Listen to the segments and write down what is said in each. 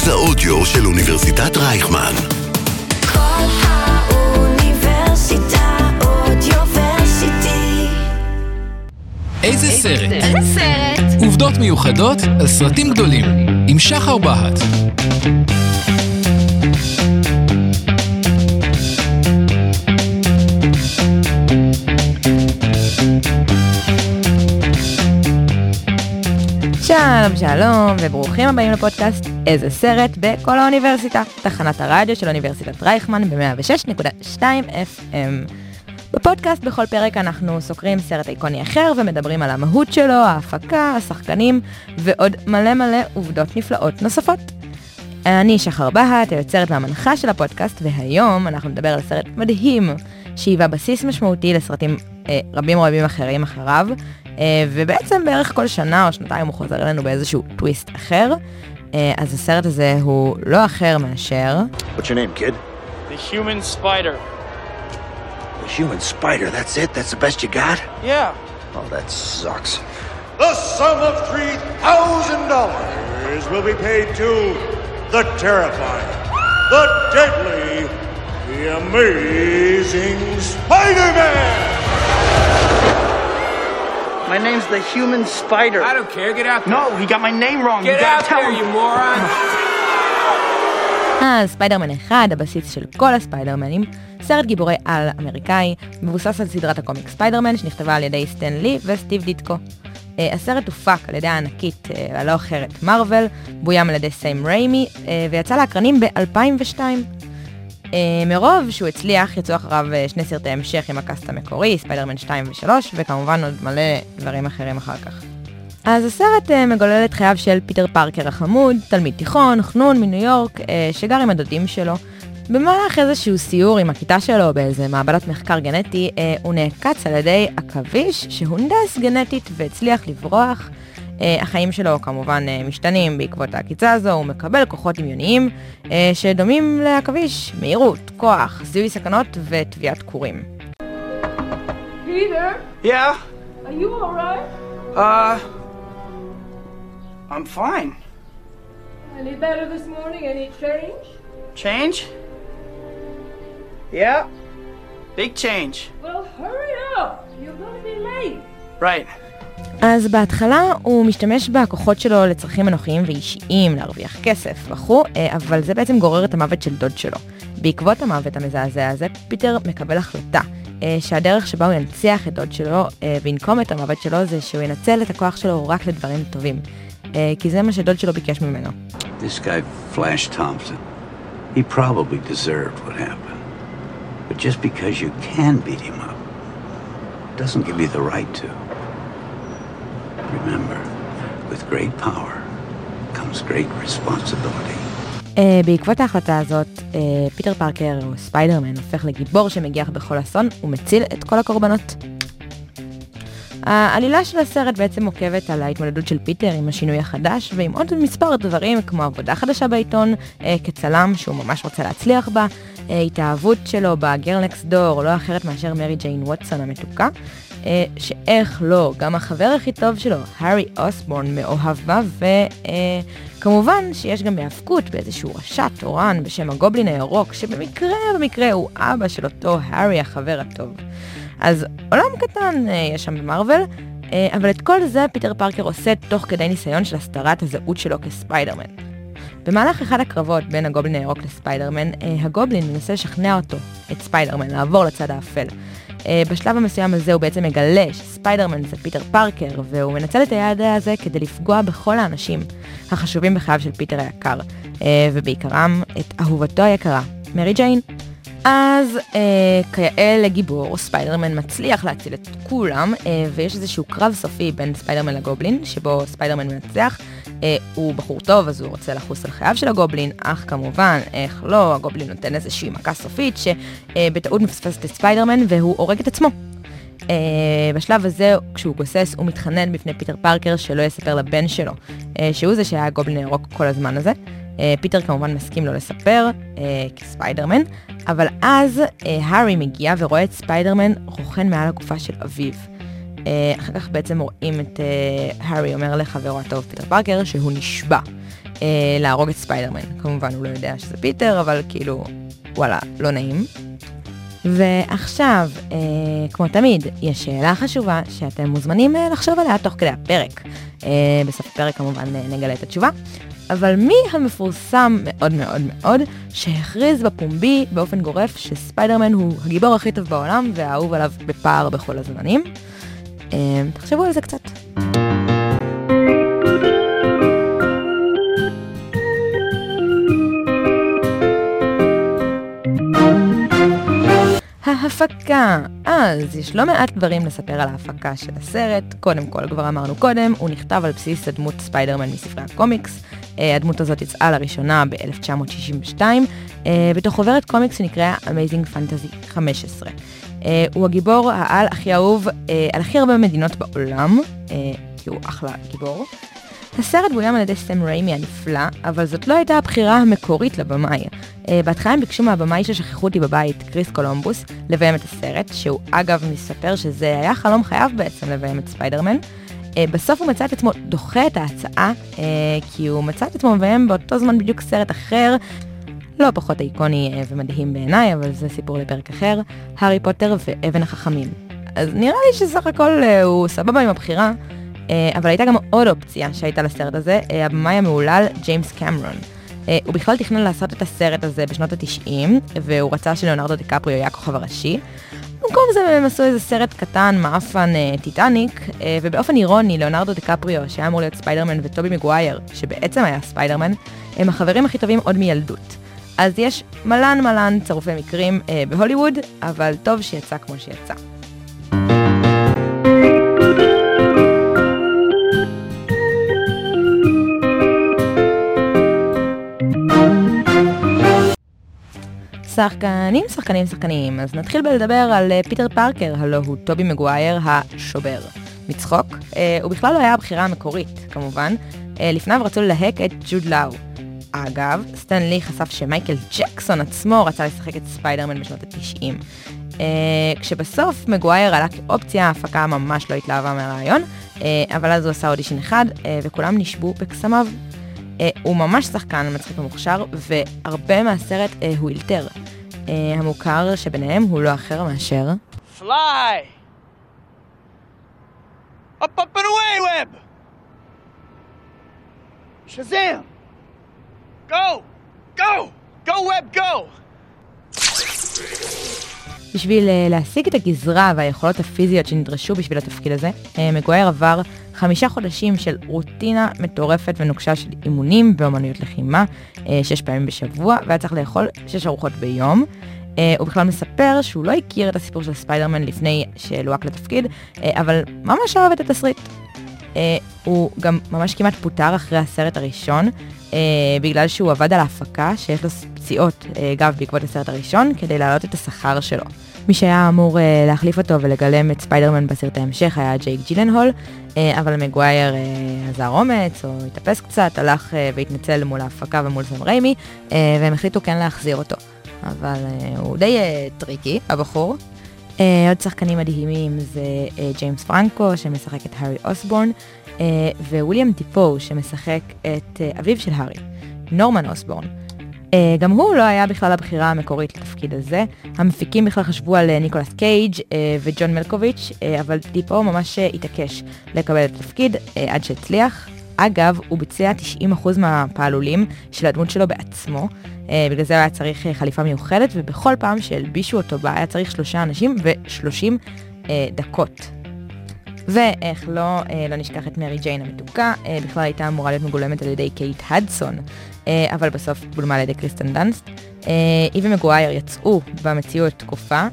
מרכז האודיו של אוניברסיטת רייכמן. כל האוניברסיטה אודיוורסיטי. איזה סרט? איזה סרט? עובדות מיוחדות על סרטים גדולים, עם שחר בהט. שלום שלום וברוכים הבאים לפודקאסט איזה סרט בכל האוניברסיטה, תחנת הרדיו של אוניברסיטת רייכמן ב-106.2 FM. בפודקאסט בכל פרק אנחנו סוקרים סרט איקוני אחר ומדברים על המהות שלו, ההפקה, השחקנים ועוד מלא מלא עובדות נפלאות נוספות. אני שחר בהט, היוצרת והמנחה של הפודקאסט, והיום אנחנו נדבר על סרט מדהים שהיווה בסיס משמעותי לסרטים אה, רבים רבים אחרים אחריו, ובעצם בערך כל שנה או שנתיים הוא חוזר אלינו באיזשהו טוויסט אחר. אה, אז הסרט הזה הוא לא אחר מאשר... What's your name, kid? The human spider. The human spider, that's it? That's the best you got? Yeah. Oh, that sucks. The sum of $3,000 will be paid to the terrifying, the deadly, the amazing Spider-Man! My name's the human spider. I don't care. Get out there. No, he got my name wrong. Get out there, you moron. אז ספיידרמן 1, הבסיס של כל הספיידרמנים, סרט גיבורי-על אמריקאי, מבוסס על סדרת הקומיק ספיידרמן שנכתבה על ידי סטן לי וסטיב דיטקו. Uh, הסרט הופק על ידי הענקית uh, הלא אחרת מארוול, בוים על ידי סם ריימי, uh, ויצא לאקרנים ב-2002. Uh, מרוב שהוא הצליח, יצאו אחריו uh, שני סרטי המשך עם הקאסט המקורי, ספיידרמן 2 ו-3, וכמובן עוד מלא דברים אחרים אחר כך. אז הסרט uh, מגולל את חייו של פיטר פארקר החמוד, תלמיד תיכון, חנון מניו יורק, שגר עם הדודים שלו. במהלך איזשהו סיור עם הכיתה שלו באיזה מעבדת מחקר גנטי, הוא נעקץ על ידי עכביש שהונדס גנטית והצליח לברוח. Uh, החיים שלו כמובן uh, משתנים בעקבות העקיצה הזו, הוא מקבל כוחות דמיוניים uh, שדומים לעכביש, מהירות, כוח, זיהוי סכנות וטביעת קורים. Peter, Yeah? are you alright? Uh. I'm fine. Any better this morning? Any change? Change? Yeah? Big change. Well, hurry up. You're gonna be late. Right. אז בהתחלה הוא משתמש בכוחות שלו לצרכים אנוכיים ואישיים, להרוויח כסף וכו', אה, אבל זה בעצם גורר את המוות של דוד שלו. בעקבות המוות המזעזע הזה, פיטר מקבל החלטה אה, שהדרך שבה הוא ינציח את דוד שלו אה, וינקום את המוות שלו זה שהוא ינצל את הכוח שלו רק לדברים טובים. כי זה מה שדוד שלו ביקש ממנו. This guy, Flash Thompson, he probably deserved what happened. But just because you can beat him up doesn't give you the right to. Remember, with great power comes great responsibility. Uh, בעקבות ההחלטה הזאת, uh, פיטר פארקר, ספיידרמן, הופך לגיבור שמגיח בכל אסון ומציל את כל הקורבנות. העלילה של הסרט בעצם עוקבת על ההתמודדות של פיטר עם השינוי החדש ועם עוד מספר דברים כמו עבודה חדשה בעיתון uh, כצלם שהוא ממש רוצה להצליח בה, uh, התאהבות שלו ב-girl next door, לא אחרת מאשר מרי ג'יין ווטסון המתוקה, uh, שאיך לא, גם החבר הכי טוב שלו, הארי אוסבורן, מאוהב בה, וכמובן uh, שיש גם היאבקות באיזשהו רשע תורן בשם הגובלין הירוק, שבמקרה במקרה הוא אבא של אותו הארי החבר הטוב. אז עולם קטן אה, יש שם במארוול, אה, אבל את כל זה פיטר פארקר עושה תוך כדי ניסיון של הסתרת הזהות שלו כספיידרמן. במהלך אחד הקרבות בין הגובלין הירוק לספיידרמן, אה, הגובלין מנסה לשכנע אותו, את ספיידרמן, לעבור לצד האפל. אה, בשלב המסוים הזה הוא בעצם מגלה שספיידרמן זה פיטר פארקר, והוא מנצל את הידע הזה כדי לפגוע בכל האנשים החשובים בחייו של פיטר היקר, אה, ובעיקרם את אהובתו היקרה, מרי ג'יין. אז אה, כיאה לגיבור, ספיידרמן מצליח להציל את כולם, אה, ויש איזשהו קרב סופי בין ספיידרמן לגובלין, שבו ספיידרמן מנצח. אה, הוא בחור טוב, אז הוא רוצה לחוס על חייו של הגובלין, אך כמובן, איך לא, הגובלין נותן איזושהי מכה סופית, שבטעות מפספסת את ספיידרמן, והוא הורג את עצמו. Uh, בשלב הזה, כשהוא גוסס, הוא מתחנן בפני פיטר פארקר שלא יספר לבן שלו, uh, שהוא זה שהיה גובלין הירוק כל הזמן הזה. Uh, פיטר כמובן מסכים לא לספר, uh, כספיידרמן, אבל אז uh, הארי מגיע ורואה את ספיידרמן רוכן מעל הגופה של אביו. Uh, אחר כך בעצם רואים את uh, הארי אומר לחברו הטוב פיטר פארקר שהוא נשבע. אה, להרוג את ספיידרמן. כמובן הוא לא יודע שזה פיטר, אבל כאילו, וואלה, לא נעים. ועכשיו, אה, כמו תמיד, יש שאלה חשובה שאתם מוזמנים אה, לחשוב עליה תוך כדי הפרק. אה, בסוף הפרק כמובן אה, נגלה את התשובה. אבל מי המפורסם מאוד מאוד מאוד שהכריז בפומבי באופן גורף שספיידרמן הוא הגיבור הכי טוב בעולם והאהוב עליו בפער בכל הזמנים? אה, תחשבו על זה קצת. ההפקה. אז יש לא מעט דברים לספר על ההפקה של הסרט. קודם כל, כבר אמרנו קודם, הוא נכתב על בסיס הדמות ספיידרמן מספרי הקומיקס. אה, הדמות הזאת יצאה לראשונה ב-1962, אה, בתוך חוברת קומיקס שנקראה Amazing Fantasy 15. אה, הוא הגיבור העל הכי אהוב על הכי הרבה מדינות בעולם, כי הוא אחלה גיבור. הסרט בוים על ידי סם ריימי הנפלא, אבל זאת לא הייתה הבחירה המקורית לבמאי. Uh, בהתחלה הם ביקשו מהבמאי של שכחו אותי בבית, קריס קולומבוס, לביים את הסרט, שהוא אגב מספר שזה היה חלום חייו בעצם לביים את ספיידרמן. Uh, בסוף הוא מצא את עצמו דוחה את ההצעה, uh, כי הוא מצא את עצמו מביים באותו זמן בדיוק סרט אחר, לא פחות איקוני uh, ומדהים בעיניי, אבל זה סיפור לפרק אחר, הארי פוטר ואבן החכמים. אז נראה לי שסך הכל uh, הוא סבבה עם הבחירה. אה, אבל הייתה גם עוד אופציה שהייתה לסרט הזה, אה, הבמאי המהולל ג'יימס קמרון. אה, הוא בכלל תכנן לעשות את הסרט הזה בשנות התשעים, והוא רצה שלאונרדו דיקפריו יהיה הכוכב הראשי. במקום זה הם עשו איזה סרט קטן, מאפן טיטניק, ובאופן אירוני, לאונרדו דיקפריו, שהיה אמור להיות ספיידרמן, וטובי מגווייר, שבעצם היה ספיידרמן, הם החברים הכי טובים עוד מילדות. אז יש מלא מלא צירופי מקרים אה, בהוליווד, אבל טוב שיצא כמו שיצא. שחקנים, שחקנים, שחקנים. אז נתחיל בלדבר על uh, פיטר פארקר, הלו הוא טובי מגווייר השובר. מצחוק. Uh, הוא בכלל לא היה הבחירה המקורית, כמובן. Uh, לפניו רצו ללהק את ג'וד לאו. אגב, סטן לי חשף שמייקל ג'קסון עצמו רצה לשחק את ספיידרמן בשנות ה-90. Uh, כשבסוף מגווייר עלה כאופציה, ההפקה ממש לא התלהבה מהרעיון, uh, אבל אז הוא עשה אודישן אחד, uh, וכולם נשבו בקסמיו. Uh, הוא ממש שחקן מצחיק ומוכשר, והרבה מהסרט uh, הוא אילתר. Uh, המוכר שביניהם הוא לא אחר מאשר... Fly! Up, up and away, Web! Shazam! Go! Go! Go, Web, go! בשביל uh, להשיג את הגזרה והיכולות הפיזיות שנדרשו בשביל התפקיד הזה, uh, מגווייר עבר חמישה חודשים של רוטינה מטורפת ונוקשה של אימונים באמנויות לחימה, uh, שש פעמים בשבוע, והיה צריך לאכול שש ארוחות ביום. הוא בכלל מספר שהוא לא הכיר את הסיפור של ספיידרמן לפני שלוהק לתפקיד, אבל ממש אהב את התסריט. Uh, הוא גם ממש כמעט פוטר אחרי הסרט הראשון, uh, בגלל שהוא עבד על ההפקה שיש לו פציעות uh, גב בעקבות הסרט הראשון, כדי להעלות את השכר שלו. מי שהיה אמור להחליף אותו ולגלם את ספיידרמן בסרט ההמשך היה ג'ייק ג'ילנהול, אבל מגווייר uh, עזר אומץ או התאפס קצת, הלך uh, והתנצל מול ההפקה ומול סם ריימי, והם החליטו כן להחזיר אותו. אבל הוא די אה, tricky, הבחור. אה, עוד שחקנים מדהימים זה אה, ג'יימס פרנקו שמשחק את הארי אוסבורן, אה, וויליאם דפו שמשחק את אביו של הארי, נורמן אוסבורן. גם הוא לא היה בכלל הבחירה המקורית לתפקיד הזה. המפיקים בכלל חשבו על ניקולס קייג' וג'ון מלקוביץ', אבל דפו ממש התעקש לקבל את התפקיד עד שהצליח. אגב, הוא ביצע 90% מהפעלולים של הדמות שלו בעצמו, אה, בגלל זה הוא היה צריך אה, חליפה מיוחדת, ובכל פעם שהלבישו אותו בה היה צריך שלושה אנשים ו-30 אה, דקות. ואיך לא, אה, לא נשכח את מרי ג'יין המתוקה, אה, בכלל הייתה אמורה להיות מגולמת על ידי קייט הדסון, אה, אבל בסוף גולמה על ידי קריסטן דאנסט. אה, היא ומגווייר יצאו במציאות תקופה.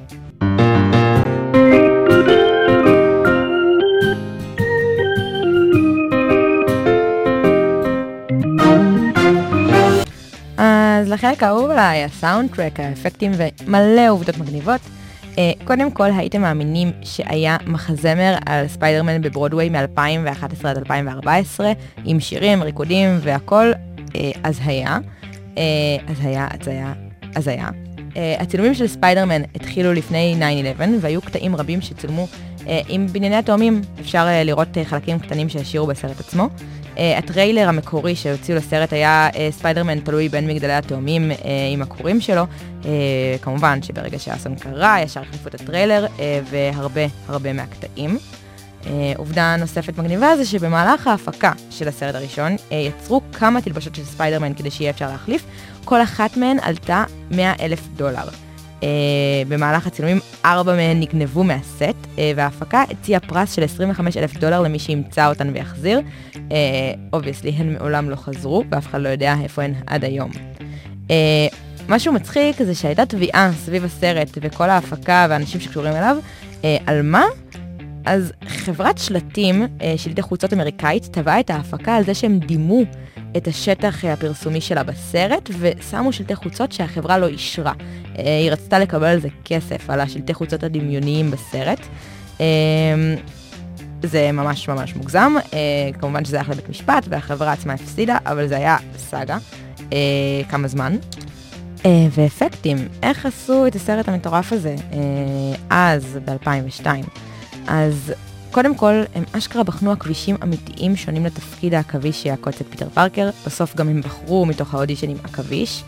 אז לחלק האהוב עליי, הסאונדטרק, האפקטים ומלא עובדות מגניבות. אה, קודם כל, הייתם מאמינים שהיה מחזמר על ספיידרמן בברודוויי מ-2011 עד 2014, עם שירים, ריקודים והכל, אה, אז היה. אז היה, אז היה, אז היה. הצילומים של ספיידרמן התחילו לפני 9-11, והיו קטעים רבים שצולמו אה, עם בנייני התאומים. אפשר אה, לראות אה, חלקים קטנים שהשאירו בסרט עצמו. אה, הטריילר המקורי שהוציאו לסרט היה אה, ספיידרמן תלוי בין מגדלי התאומים אה, עם הקורים שלו. אה, כמובן שברגע שהאסון קרה, ישר החליפו את הטריילר אה, והרבה הרבה מהקטעים. אה, עובדה נוספת מגניבה זה שבמהלך ההפקה של הסרט הראשון אה, יצרו כמה תלבושות של ספיידרמן כדי שיהיה אפשר להחליף, כל אחת מהן עלתה 100 אלף דולר. אה, במהלך הצילומים ארבע מהן נגנבו מהסט, אה, וההפקה הציעה פרס של 25 אלף דולר למי שימצא אותן ויחזיר. Obviously הן מעולם לא חזרו, ואף אחד לא יודע איפה הן עד היום. אה, משהו מצחיק זה שהייתה תביעה סביב הסרט וכל ההפקה והאנשים שקשורים אליו, אה, על מה? אז חברת שלטים, אה, שלטי חוצות אמריקאית, תבעה את ההפקה על זה שהם דימו את השטח אה, הפרסומי שלה בסרט, ושמו שלטי חוצות שהחברה לא אישרה. אה, היא רצתה לקבל על זה כסף, על השלטי חוצות הדמיוניים בסרט. אה, זה ממש ממש מוגזם, כמובן שזה הלך לבית משפט והחברה עצמה הפסידה, אבל זה היה סאגה, כמה זמן. ואפקטים, איך עשו את הסרט המטורף הזה אז, ב-2002? אז קודם כל, הם אשכרה בחנו עכבישים אמיתיים שונים לתפקיד העכביש שיעקוץ את פיטר פארקר, בסוף גם הם בחרו מתוך האודישנים עכביש.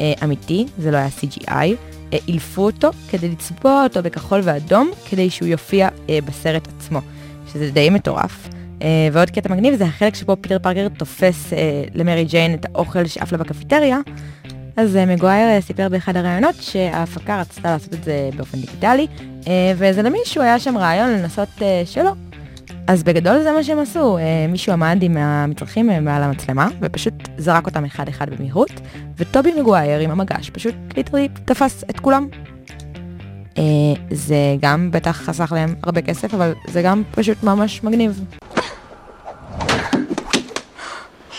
אה, אמיתי, זה לא היה CGI, אה, אילפו אותו כדי לצבוע אותו בכחול ואדום, כדי שהוא יופיע אה, בסרט עצמו, שזה די מטורף. ועוד קטע מגניב זה החלק שבו פיטר פארקר תופס למרי ג'יין את האוכל שעף לה בקפיטריה, אז מגווייר סיפר באחד הראיונות שההפקה רצתה לעשות את זה באופן דיגיטלי, אה, וזה למישהו היה שם רעיון לנסות אה, שלא. אז בגדול זה מה שהם עשו, אה, מישהו עמד עם המצרכים מעל המצלמה, ופשוט זרק אותם אחד אחד במהירות, וטובי מגווייר עם המגש פשוט literally תפס את כולם. זה גם בטח חסך להם הרבה כסף, אבל זה גם פשוט ממש מגניב.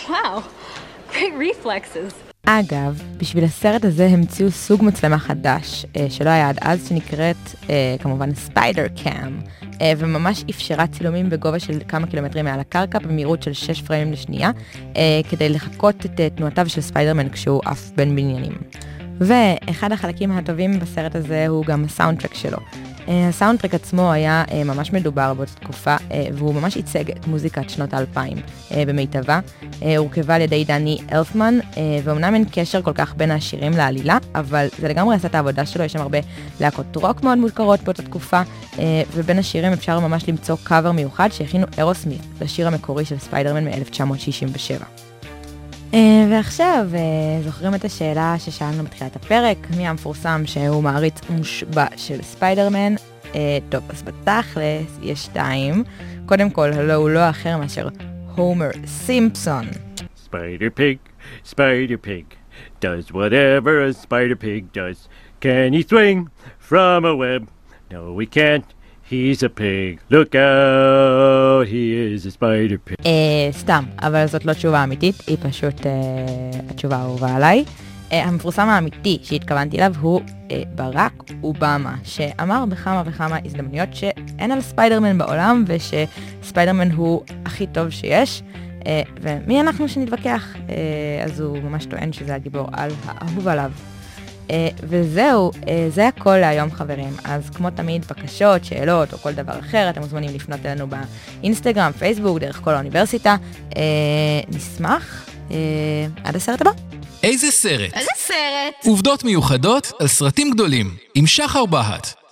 Wow, great reflexes. אגב, בשביל הסרט הזה המציאו סוג מצלמה חדש, אה, שלא היה עד אז, שנקראת אה, כמובן Spider Cam, אה, וממש אפשרה צילומים בגובה של כמה קילומטרים מעל הקרקע, במהירות של 6 פריימים לשנייה, אה, כדי לחקות את אה, תנועותיו של ספיידרמן כשהוא עף בין בניינים. ואחד החלקים הטובים בסרט הזה הוא גם הסאונדטרק שלו. אה, הסאונדטרק עצמו היה אה, ממש מדובר באותה תקופה, אה, והוא ממש ייצג את מוזיקת שנות האלפיים במיטבה. הורכבה על ידי דני אלפמן, ואומנם אין קשר כל כך בין השירים לעלילה, אבל זה לגמרי עשה את העבודה שלו, יש שם הרבה להקות רוק מאוד מוכרות באותה תקופה, ובין השירים אפשר ממש למצוא קאבר מיוחד שהכינו אירוסמית לשיר המקורי של ספיידרמן מ-1967. אה, ועכשיו, אה, זוכרים את השאלה ששאלנו בתחילת הפרק, מי המפורסם שהוא מעריץ מושבע של ספיידרמן? אה, טוב, אז בתכלס יש שתיים. קודם כל, הלו הוא לא אחר מאשר הומר סימפסון. Spider Pig, Spider Pig, does whatever a Spider Pig does. Can he swing from a web? No, he can't. He's a pig. Look out, he is a Spider Pig. אה, סתם, אבל זאת לא תשובה אמיתית, היא פשוט אה, התשובה האהובה עליי. אה, המפורסם האמיתי שהתכוונתי אליו הוא אה, ברק אובמה, שאמר בכמה וכמה הזדמנויות שאין על ספיידרמן בעולם ושספיידרמן הוא הכי טוב שיש. אה, ומי אנחנו שנתווכח? אה, אז הוא ממש טוען שזה הגיבור על האהוב עליו. אה, וזהו, אה, זה הכל להיום חברים. אז כמו תמיד, בקשות, שאלות או כל דבר אחר, אתם מוזמנים לפנות אלינו באינסטגרם, פייסבוק, דרך כל האוניברסיטה. אה, נשמח. אה, עד הסרט הבא. איזה סרט? איזה סרט? עובדות מיוחדות על סרטים גדולים, עם שחר בהט.